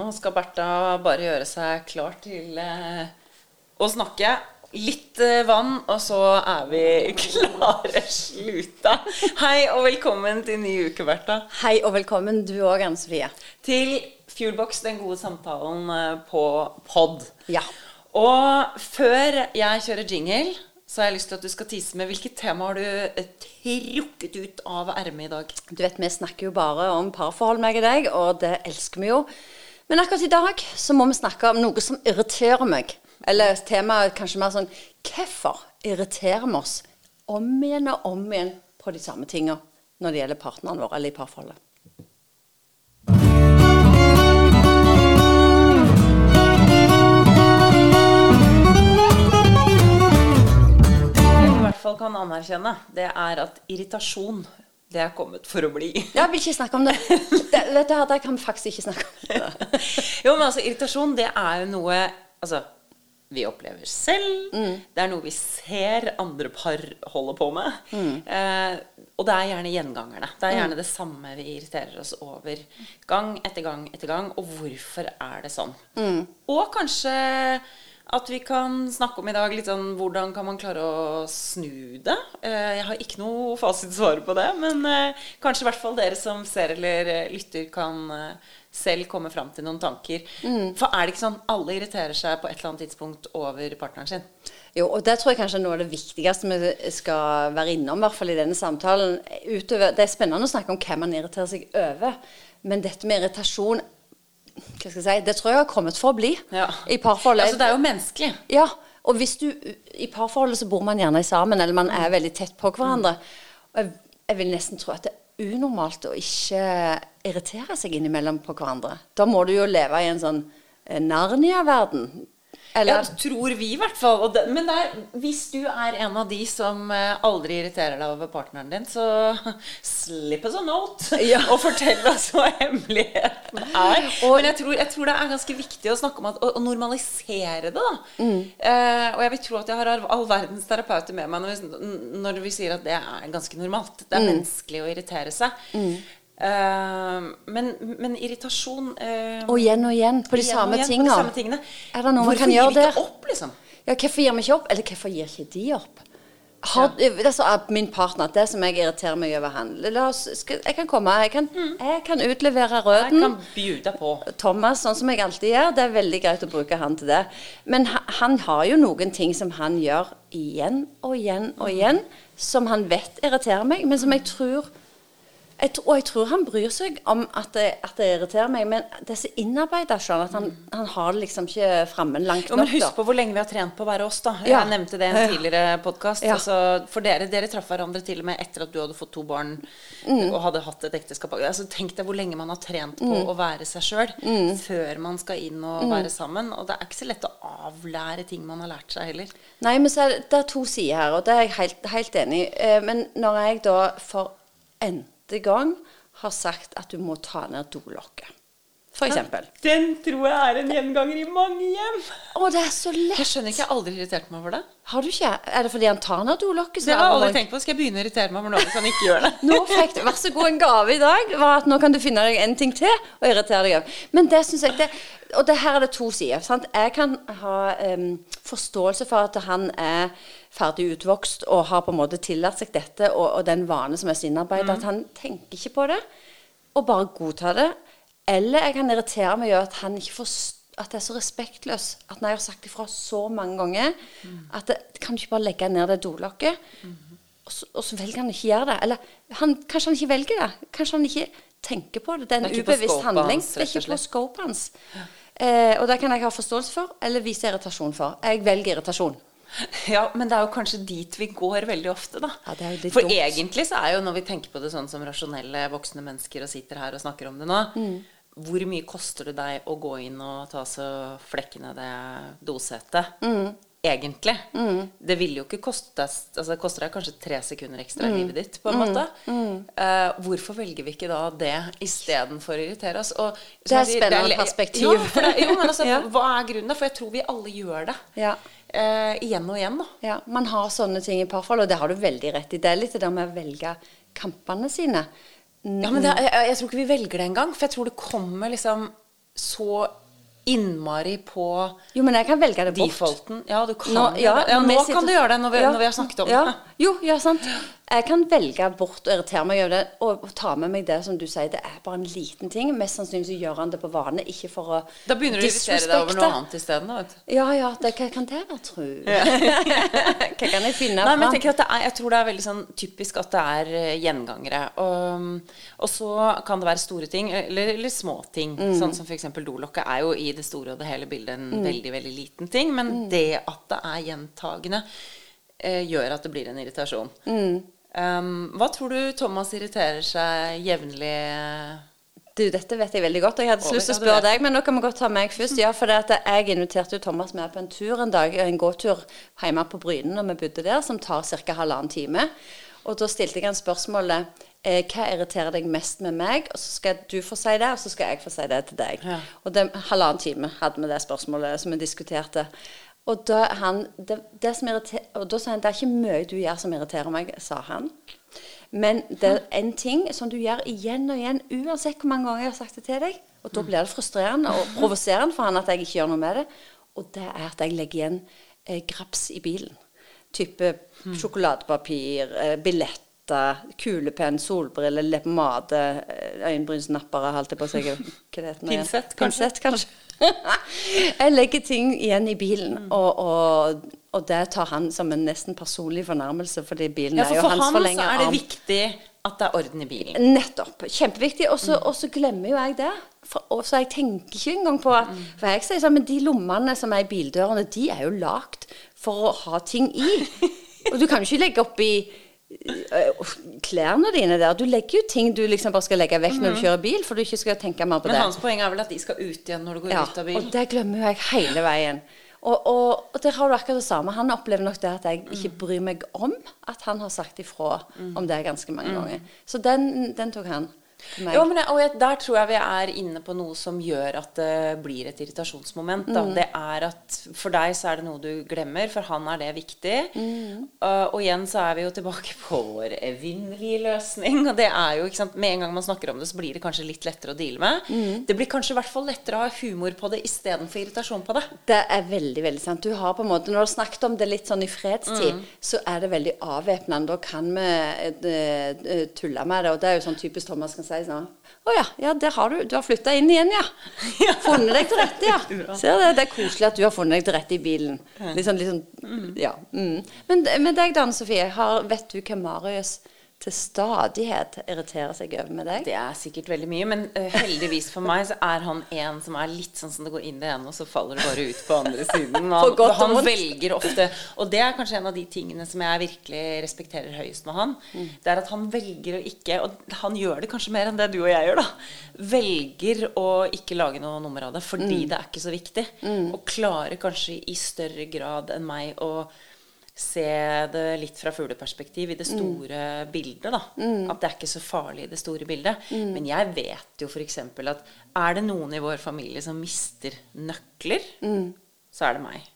Nå skal Bertha bare gjøre seg klar til eh, å snakke. Litt eh, vann, og så er vi klare sluta. Hei og velkommen til ny uke, Bertha. Hei og velkommen du òg, Anne Sofie. Til Fuelbox, den gode samtalen eh, på pod. Ja. Og før jeg kjører jingle, så har jeg lyst til at du skal tise med hvilket tema har du eh, trukket ut av ermet i dag? Du vet, vi snakker jo bare om parforhold, meg og deg, og det elsker vi jo. Men akkurat i dag så må vi snakke om noe som irriterer meg. Eller temaet kanskje mer sånn Hvorfor irriterer vi oss om igjen og om igjen på de samme tinga når det gjelder partneren vår eller i parforholdet? Det vi i hvert fall kan anerkjenne, det er at irritasjon det er kommet for å bli. Ja, jeg vil ikke snakke om det. det vet du, jeg kan faktisk ikke snakke om. det. jo, men altså, irritasjon, det er jo noe Altså, vi opplever selv. Det er noe vi ser andre par holder på med. Eh, og det er gjerne gjengangerne. Det er gjerne det samme vi irriterer oss over gang etter gang etter gang. Og hvorfor er det sånn? Og kanskje at vi kan snakke om i dag litt sånn hvordan kan man klare å snu det. Eh, jeg har ikke noe fasitsvar på det, men eh, kanskje i hvert fall dere som ser eller eh, lytter, kan selv komme fram til noen tanker. For er det ikke sånn alle irriterer seg på et eller annet tidspunkt over partneren sin? Jo, og det tror jeg kanskje er noe av det viktigste vi skal være innom, i hvert fall i denne samtalen. Utover, det er spennende å snakke om hvem man irriterer seg over, men dette med irritasjon hva skal jeg si, det tror jeg har kommet for å bli Ja. i parforhold. Altså, det er jo menneskelig. Ja, og hvis du I parforholdet så bor man gjerne sammen, eller man er veldig tett på hverandre. Og jeg, jeg vil nesten tro at det er unormalt å ikke irritere seg innimellom på hverandre. Da må du jo leve i en sånn eh, Narnia-verden. Ja, tror vi i hvert fall. Og det, men det er, hvis du er en av de som eh, aldri irriterer deg over partneren din, så slipp oss a note Ja. og fortell oss hva hemmeligheten er. men jeg tror, jeg tror det er ganske viktig å snakke om at, å, å normalisere det. da. Eh, og jeg vil tro at jeg har all verdens terapeuter med meg når vi, når vi sier at det er ganske normalt. Det er menneskelig å irritere seg. Eh, men, men irritasjon uh, Og igjen og igjen på de igjen og samme igjen på de samme tingene. Er det noe man Hvorfor kan gjøre der? opp, liksom? Ja, hvorfor gir vi ikke opp? Eller hvorfor gir ikke de opp? Har, det er min partner, det som jeg irriterer meg over han Jeg kan komme, jeg kan, jeg kan utlevere røden. kan bjuda på. Thomas, sånn som jeg alltid gjør. Det er veldig greit å bruke han til det. Men ha- han har jo noen ting som han gjør igjen og igjen og igjen, som han vet irriterer meg, men som jeg tror jeg, og jeg tror han bryr seg om at det, at det irriterer meg, men det er så innarbeida sånn at han, han har det liksom ikke framme langt Jo, men nok. husk på hvor lenge vi har trent på å være oss, da. Ja. Jeg nevnte det i en tidligere podkast. Ja. Altså, for dere, dere traff hverandre til og med etter at du hadde fått to barn Mm. og hadde hatt et ekteskap. Altså, tenk deg hvor lenge man har trent på å være seg sjøl Mm. før man skal inn og være sammen. Og det er ikke så lett å avlære ting man har lært seg heller. Nei, men så er det, det er to sider her, og det er jeg helt, helt enig i. Eh, Men når jeg da for n-te gang har sagt at du må ta ned dolokket, for eksempel. Den tror jeg er en gjenganger i mange hjem. Å, det er så lett! Jeg skjønner ikke, jeg har aldri irritert meg over det. Har du ikke? Er det fordi han tar ned dolokket? så Det har jeg aldri tenkt på. Skal jeg begynne å irritere meg over noe hvis han ikke gjør det? Nå fikk du, Vær så god, en gave i dag var at nå kan du finne deg en ting til å irritere deg over. Men det synes jeg det, Og det her er det to sider. Sant? Jeg kan ha um, forståelse for at han er ferdig utvokst og har på en måte tillatt seg dette, og, og den vane som er så innarbeidet, at han tenker ikke på det, og bare godtar det. Eller jeg kan irritere meg over at han ikke forstår at det er så respektløs At når jeg har sagt ifra så mange ganger at det, kan du ikke bare legge ned det dolokket? Og så, og så velger han ikke gjøre det. Eller han, kanskje han ikke velger det. Kanskje han ikke tenker på det. Det er en ubevisst handling. hans, det er ikke på scopet hans. Eh, og det kan jeg ha forståelse for, eller vise irritasjon for. Jeg velger irritasjon. Ja, men det er jo kanskje dit vi går veldig ofte, da. Ja, For dumt. egentlig så er jo når vi tenker på det sånn som rasjonelle voksne mennesker og sitter her og snakker om det nå Mm. Hvor mye koster det deg å gå inn og ta så flekkene det dosetet? Mm. Egentlig. Det ville jo ikke koste Altså det koster deg kanskje tre sekunder ekstra Mm. i livet ditt, på en måte. Uh, hvorfor velger vi ikke da det istedenfor å irritere oss? Og, Det er et spennende perspektiv. Jo, det, jo, men altså, Ja. hva er grunnen? For jeg tror vi alle gjør det. Ja. Uh, igjen og igjen, da. Ja, Man har sånne ting i parforhold, og det har du veldig rett i. Det er litt det der med å velge kampene sine. Ja, men det, jeg, jeg tror ikke vi velger det engang. For jeg tror det kommer liksom så innmari på Jo, men jeg kan velge det bort. defaulten. Ja, du kan Nå, ja. Ja, nå sitter- kan du gjøre det når vi, når vi har snakket om ja. det. Jo, ja, sant. Jeg kan velge bort å irritere meg over det, og ta med meg det som du sier, det er bare en liten ting. Mest sannsynlig så gjør han det på vane, ikke for å Da begynner du å irritere deg over noe annet isteden. da, vet du. Ja, ja, det, hva kan det være, tro? hva kan jeg finne Nei, men jeg, tenker at det er, jeg tror det er veldig sånn typisk at det er eh, gjengangere. Og, og så kan det være store ting, eller, eller små ting. Mm. Sånn som f.eks. dolokket er jo i det store og det hele bildet en Mm. veldig, veldig liten ting. Men det at det er gjentagende, eh, gjør at det blir en irritasjon. Mm. Um, hva tror du Thomas irriterer seg jevnlig Du, dette vet jeg veldig godt. og Jeg hadde lyst til å spørre deg, men nå kan vi godt ta meg først. Ja, for det at jeg inviterte jo Thomas med på en tur en dag, en gåtur hjemme på Brynen når vi bodde der, som tar ca. halvannen time. Og da stilte jeg han spørsmålet eh, hva irriterer deg mest med meg? Og så skal du få si det, og så skal jeg få si det til deg. Ja. Og det, halvannen time hadde vi det spørsmålet som vi diskuterte. Og da, han, det, det og da sa han det er ikke mye du gjør som irriterer meg, sa han. Men det er en ting som du gjør igjen og igjen, uansett hvor mange ganger jeg har sagt det til deg. Og da blir det frustrerende og provoserende for han at jeg ikke gjør noe med det. Og det er at jeg legger igjen eh, graps i bilen. Type sjokoladepapir, eh, billetter, kulepenn, solbriller, leppepomade, eh, øyenbrynsnappere, holdt jeg på å si. Hva heter nå? Pinsett, kanskje? Pinsett, kanskje. jeg legger ting igjen i bilen, Mm. og, og, og det tar han som en nesten personlig fornærmelse, fordi bilen Ja, er jo for hans han så forlengede er det arm. viktig at det er orden i bilen. Nettopp. Kjempeviktig. Og så mm. glemmer jo jeg det. For, og så jeg tenker ikke engang på at For jeg sier sånn, men de lommene som er i bildørene, de er jo lagd for å ha ting i. Og du kan jo ikke legge oppi klærne dine der. Du legger jo ting du liksom bare skal legge vekk når du kjører bil, for du ikke skal tenke mer på Men det. hans poeng er vel at de skal ut igjen når du går Ja, ut av bil. og det glemmer jo jeg hele veien. Og, og, og der har du akkurat det samme. Han opplever nok det at jeg ikke bryr meg om at han har sagt ifra om det ganske mange ganger. Så den, den tok han. Jo, men jeg, og jeg, Der tror jeg vi er inne på noe som gjør at det blir et irritasjonsmoment. Da. Det er at For deg så er det noe du glemmer, for han er det viktig. Uh, og igjen så er vi jo tilbake på vår evinnelige løsning. Og det er jo, ikke sant, Med en gang man snakker om det, så blir det kanskje litt lettere å deale med. Det blir kanskje i hvert fall lettere å ha humor på det istedenfor irritasjon på det. Det er veldig veldig sant. Du har på en måte, Når du har snakket om det litt sånn i fredstid, så er det veldig avvæpnende. Da kan vi eh, tulle med det. Og det er jo sånn typisk Thomas kan si sånn Å ja, ja, der har du. Du har flytta inn igjen, ja. Funnet deg til rette, ja. Ser du, det er koselig at du har funnet deg til rette i bilen. Litt sånn, litt sånn Ja. Mm. Men med deg, Dan Sofie, har, vet du hva Marius til stadighet irriterer seg over med deg? Det er sikkert veldig mye, men uh, heldigvis for meg så er han en som er litt sånn som det går inn det ene, og så faller det bare ut på andre siden. Han, godt han velger ofte Og det er kanskje en av de tingene som jeg virkelig respekterer høyest med han. Mm. Det er at han velger å ikke Og han gjør det kanskje mer enn det du og jeg gjør, da. Velger å ikke lage noe nummer av det fordi Mm. det er ikke så viktig. Og klarer kanskje i større grad enn meg å se det litt fra fugleperspektiv i det store bildet. da. At det er ikke så farlig i det store bildet. Men jeg vet jo f.eks. at er det noen i vår familie som mister nøkler, så er det meg.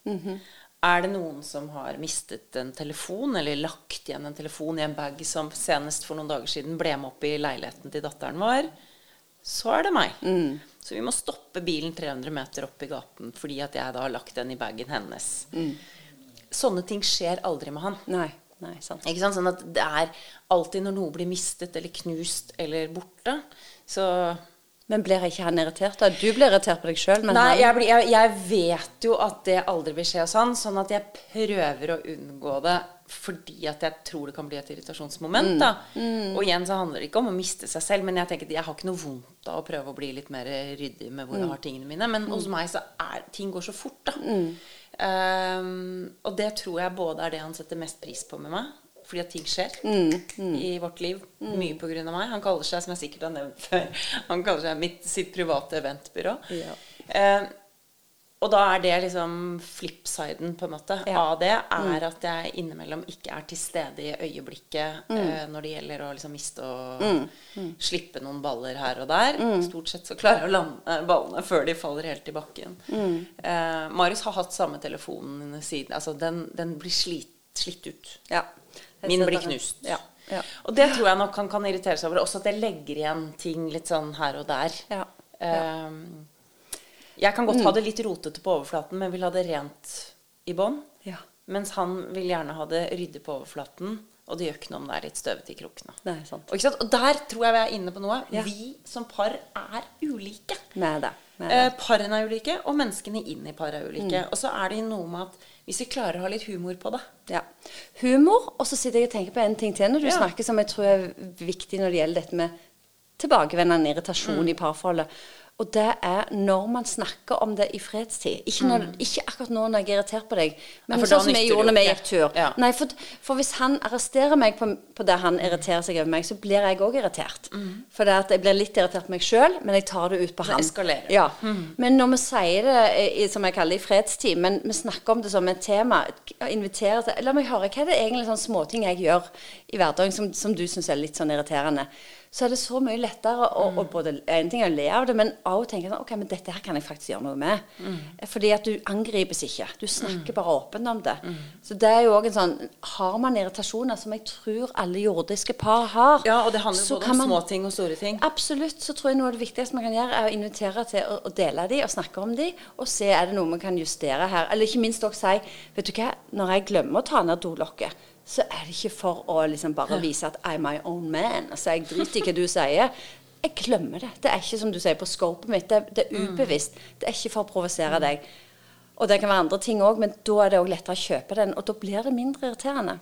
Er det noen som har mistet en telefon, eller lagt igjen en telefon i en bag som senest for noen dager siden ble med opp i leiligheten til datteren vår, så er det meg. Så vi må stoppe bilen 300 meter opp i gaten fordi at jeg da har lagt den i bagen hennes. Sånne ting skjer aldri med han. Nei. Nei, sant. Ikke sant? Sånn at det er alltid når noe blir mistet eller knust eller borte, så Men blir ikke han irritert? da? Du blir irritert på deg sjøl, men Nei, han jeg, blir, jeg, jeg vet jo at det aldri vil skje hos han, sånn at jeg prøver å unngå det fordi at jeg tror det kan bli et irritasjonsmoment. Da. Og igjen så handler det ikke om å miste seg selv, men jeg tenker at jeg har ikke noe vondt av å prøve å bli litt mer ryddig med hvor jeg har tingene mine. Men hos meg så er ting går så fort, da. Ehm, og det tror jeg både er det han setter mest pris på med meg. Fordi at ting skjer i vårt liv. Mye på grunn av meg. Han kaller seg, som jeg sikkert har nevnt før, han kaller seg mitt, sitt private eventbyrå. Ja. Ehm, og da er det liksom flipsiden på en måte Ja. av det, er at jeg innimellom ikke er til stede i øyeblikket eh, når det gjelder å liksom miste og slippe noen baller her og der. Stort sett så klarer jeg å lande ballene før de faller helt i bakken. Uh, Marius har hatt samme telefonen siden Altså, den, den blir slitt, slitt ut. Ja. Min blir knust. Ja. ja. Og det tror jeg nok han kan irritere seg over. Også at jeg legger igjen ting litt sånn her og der. Ja. Ehm, Jeg kan godt Mm. ha det litt rotete på overflaten, men vil ha det rent i bånn. Ja. Mens han vil gjerne ha det ryddig på overflaten, og det gjør ikke noe om det er litt støvete i krokene. Nei, sant. Og, og der tror jeg vi er inne på noe. Ja. Vi som par er ulike. Med det. Med Eh, parene er ulike, og menneskene inn i paret er ulike. Mm. Og så er det noe med at hvis vi klarer å ha litt humor på det Ja. Humor. Og så sitter jeg og tenker på en ting til når du Ja. snakker som jeg tror er viktig når det gjelder dette med tilbakevendende irritasjon Mm. i parforholdet. Og det er når man snakker om det i fredstid. Ikke, når, ikke akkurat nå når jeg er irritert på deg, men Mm. Ja, sånn som jeg gjorde når vi gikk tur. Ja. Nei, for, for hvis han arresterer meg på, på det han irriterer seg over meg, så blir jeg òg irritert. For det at jeg blir litt irritert på meg sjøl, men jeg tar det ut på Det han. eskalerer. Ja. Men når vi sier det i, som jeg kaller det, i fredstid, men vi snakker om det som et tema inviterer til, La meg høre, hva er det egentlig sånne småting jeg gjør i hverdagen som, som du syns er litt sånn irriterende? Så er det så mye lettere å, å både en ting er å le av det, men også tenke sånn Ok, men dette her kan jeg faktisk gjøre noe med. Fordi at du angripes ikke. Du snakker bare åpent om det. Så det er jo òg en sånn Har man irritasjoner, som jeg tror alle jordiske par har, Ja, og det handler både om man- små ting og store ting. Absolutt. Så tror jeg noe av det viktigste man kan gjøre, er å invitere til å, å dele de og snakke om de, og se er det noe man kan justere her. Eller ikke minst også si Vet du hva, når jeg glemmer å ta ned dolokket, så er det ikke for å liksom bare vise at I'm my own man. Altså, jeg driter i hva du sier. Jeg glemmer det. Det er ikke som du sier på scopet mitt. Det, det er ubevisst. Det er ikke for å provosere deg. Og det kan være andre ting òg, men da er det òg lettere å kjøpe den. Og da blir det mindre irriterende.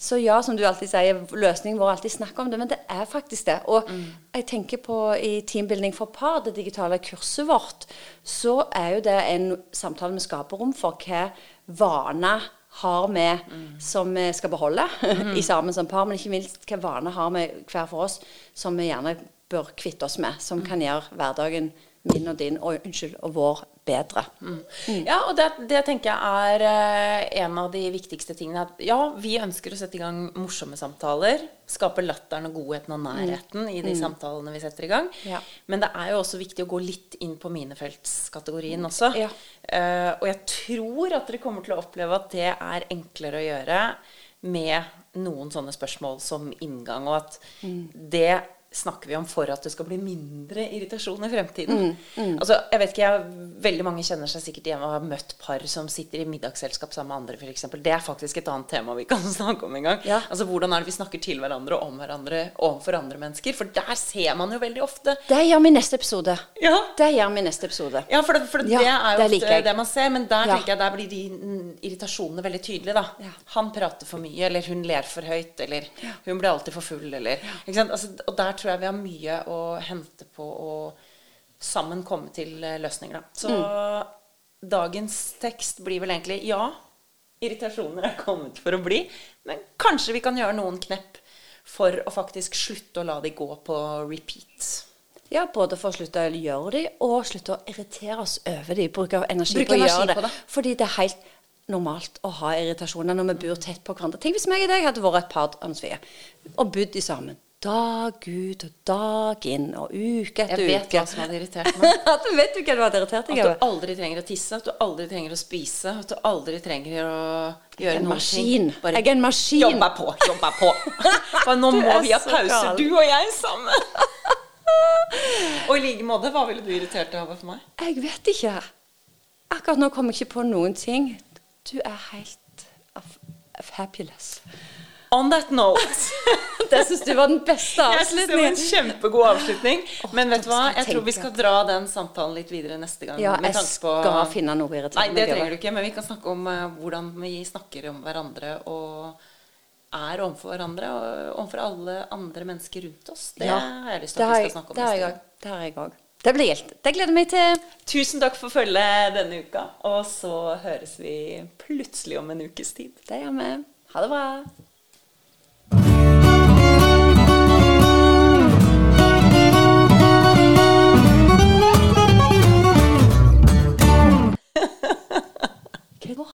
Så ja, som du alltid sier, løsningen vår alltid snakk om det, men det er faktisk det. Og jeg tenker på i teambuilding for par, det digitale kurset vårt, så er jo det en samtale vi skaper rom for hva vaner har vi som vi skal beholde i sammen som par, men ikke minst hva vaner har vi hver for oss som vi gjerne bør kvitte oss med, som kan gjøre hverdagen min og din, og unnskyld, og vår bedre. Ja, og det, det tenker jeg er eh, en av de viktigste tingene. At ja, vi ønsker å sette i gang morsomme samtaler. Skape latteren og godheten og nærheten i de samtalene vi setter i gang. Ja. Men det er jo også viktig å gå litt inn på minefeltskategorien også. Ja. Uh, og jeg tror at dere kommer til å oppleve at det er enklere å gjøre med noen sånne spørsmål som inngang, og at det snakker vi om for at det skal bli mindre irritasjon i fremtiden. Altså, jeg vet ikke, jeg, Veldig mange kjenner seg sikkert igjen og har møtt par som sitter i middagsselskap sammen med andre, f.eks. Det er faktisk et annet tema vi kan snakke om en gang. Ja. Altså, Hvordan er det vi snakker til hverandre og om hverandre overfor andre mennesker? For der ser man jo veldig ofte Det gjør vi i neste episode. Ja, Det gjør vi i neste episode. ja, for, det, for det Ja, er jo det ofte det man ser, men der tenker jeg der blir de mm, irritasjonene veldig tydelige. da. Han prater for mye, eller hun ler for høyt, eller hun blir alltid for full, eller ikke sant? Altså, Og der tror jeg vi har mye å hente på å sammen komme til eh, løsninger, da. Så Mm. dagens tekst blir vel egentlig ja, irritasjoner er kommet for å bli, men kanskje vi kan gjøre noen knepp for å faktisk slutte å la de gå på repeat. Ja, både for å slutte å gjøre de, og slutte å irritere oss over de. Bruke energi Bruke på energi det. på det. Fordi det er helt normalt å ha irritasjoner når vi bor tett på hverandre. Tenk hvis meg og deg hadde vært et par Anne Sofie, og bodd sammen. Dag ut og dag inn og uke etter Jeg vet uke. hva som hadde irritert meg. At du vet hva du hadde irritert deg At du aldri trenger å tisse, at du aldri trenger å spise, at du aldri trenger å gjøre en noen maskin. ting. Bare Jeg er en maskin. Jobbe på, jobbe på. For nå må vi ha pause, du og jeg sammen. Og i like måte, hva ville du irritert deg over for meg? Jeg vet ikke. Akkurat nå kommer jeg ikke på noen ting. Du er helt fabulous. On that note Det syns du var den beste avslutningen. Jeg synes det var en kjempegod avslutning. Men vet du hva? jeg tror vi skal dra den samtalen litt videre neste gang. Ja, jeg skal finne noe Nei, det trenger du ikke, men vi kan snakke om eh, hvordan vi snakker om hverandre og er overfor hverandre og overfor alle andre mennesker rundt oss. Det Ja, har jeg lyst til at vi skal snakke om det neste gang. Det har jeg òg. Det blir gildt. Det gleder jeg meg til. Tusen takk for følget denne uka, og så høres vi plutselig om en ukes tid. Det gjør vi. Ha det bra.